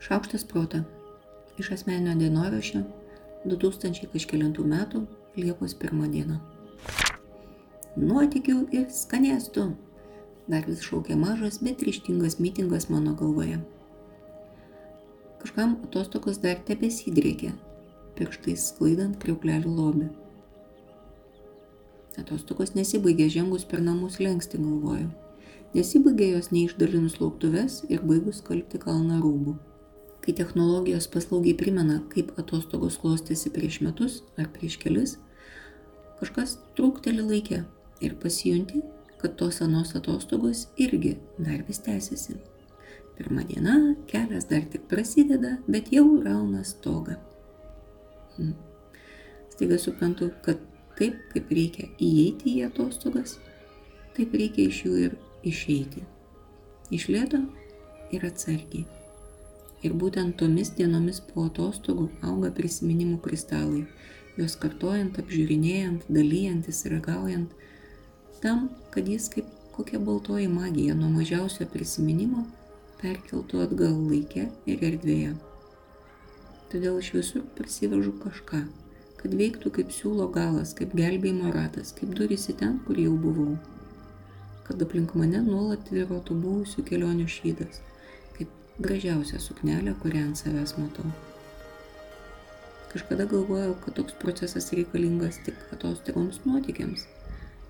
Šaukštas proto. Iš asmeninio dienoraščio 2000 kažkėlintų metų Liepos 1 dieną. Nuotikių ir skanėstų. Dar vis šaukia mažas, bet ryštingas mitingas mano galvoje. Kažkam atostogos dar tebesidrėkė, pirštais sklaidant kriauklelių lobį. Atostogos nesibaigė žengus per namus lengsti galvoju. Nesibaigė jos neišdalinus lauktuves ir baigus kalbti kalną rūbų. Kai technologijos paslaugiai primena, kaip atostogos klostėsi prieš metus ar prieš kelis, kažkas trūkteli laikė ir pasijunti, kad tos anos atostogos irgi dar vis tęsiasi. Pirma diena, kelias dar tik prasideda, bet jau rauna stogą. Hmm. Staiga suprantu, kad taip kaip reikia įeiti į atostogas, taip reikia iš jų ir išeiti. Iš lėto ir atsargiai. Ir būtent tomis dienomis po atostogų auga prisiminimų kristalai, juos kartojant, apžiūrinėjant, dalyjantis, ragaujant, tam, kad jis kaip kokia baltoji magija nuo mažiausio prisiminimo perkeltų atgal laikė ir erdvėje. Todėl iš visur prisivežu kažką, kad veiktų kaip siūlo galas, kaip gelbėjimo ratas, kaip durys į ten, kur jau buvau. Kad aplink mane nuolat tvirotų buvusių kelionių šydas, gražiausia suknelė, kurią ant savęs matau. Kažkada galvojau, kad toks procesas reikalingas tik atostogoms nuotikiams,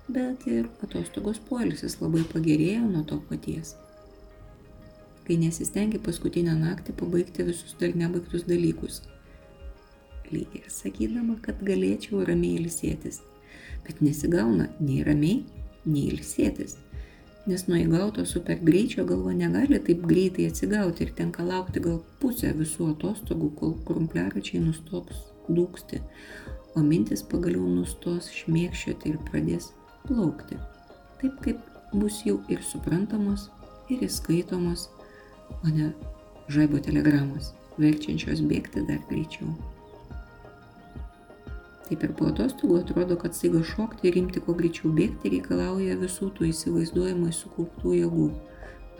bet ir atostogos poilsis labai pagerėjo nuo to paties. Kai nesistengi paskutinę naktį pabaigti visus dar nebaigtus dalykus lyg ir sakydama, kad galėčiau ramiai ilsėtis. Bet nesigauna nei ramiai, nei ilsėtis. Nes nuo įgauto super greičio galva negali taip greitai atsigauti ir tenka laukti gal pusę visų atostogų, kol krumpliaračiai nustoks dūksti, o mintis pagaliau nustos šmėkščioti ir pradės plaukti. Taip kaip bus jau ir suprantamos, ir įskaitomos, o ne žaibo telegramos, verčiančios bėgti dar greičiau. Kaip ir po atostogų atrodo, kad staiga šokti ir imti kuo greičiau bėgti reikalauja visų tų įsivaizduojamai sukauptų jėgų,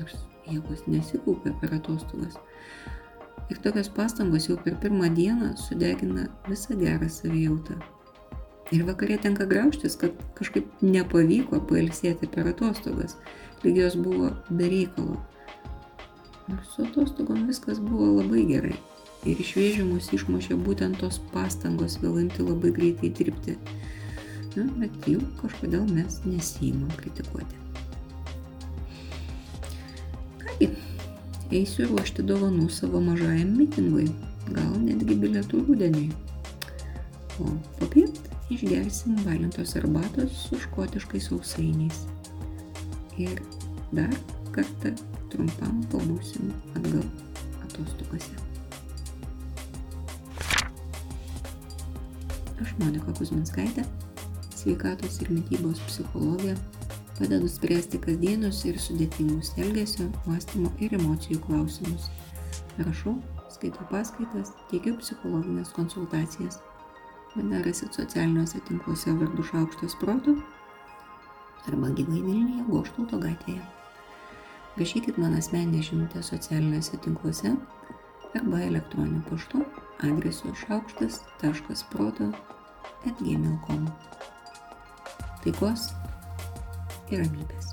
nors jėgos nesikaupia per atostogas. Ir tokios pastangos jau per pirmą dieną sudegina visą gerą savijautą. Ir vakarė tenka graužtis, kad kažkaip nepavyko pailsėti per atostogas, lyg jos buvo be reikalo. Nors su atostogom viskas buvo labai gerai ir iš vėžių mus išmušė būtent tos pastangos vėlanti labai greitai dirbti. Na, bet jų kažkodėl mes nesijimam kritikuoti. Kągi, eisiu ruošti dovanų savo mažajam mitingui, gal netgi bilietų rudeniui. O popiet išgersim valintos arbatos su škotiškais sausainiais. Ir dar kartą trumpam pabūsim atgal atostogose. Aš Monika Kuzminskaitė, sveikatos ir mytybos psichologė, padedu spręsti kasdienius ir sudėtingus elgesio, mąstymo ir emocijų klausimus. Rašau, skaitau paskaitas, teikiu psichologinės konsultacijas. Mane rasit socialiniuose tinkluose vardu Šaukštas Proto arba gyvai Vilniuje Goštauto gatvėje. Rašykit man asmeninę žinutę socialiniuose tinkluose arba elektroniniu paštu adresu šaukštas.proto atgmail.com. Taikos ir ramybės.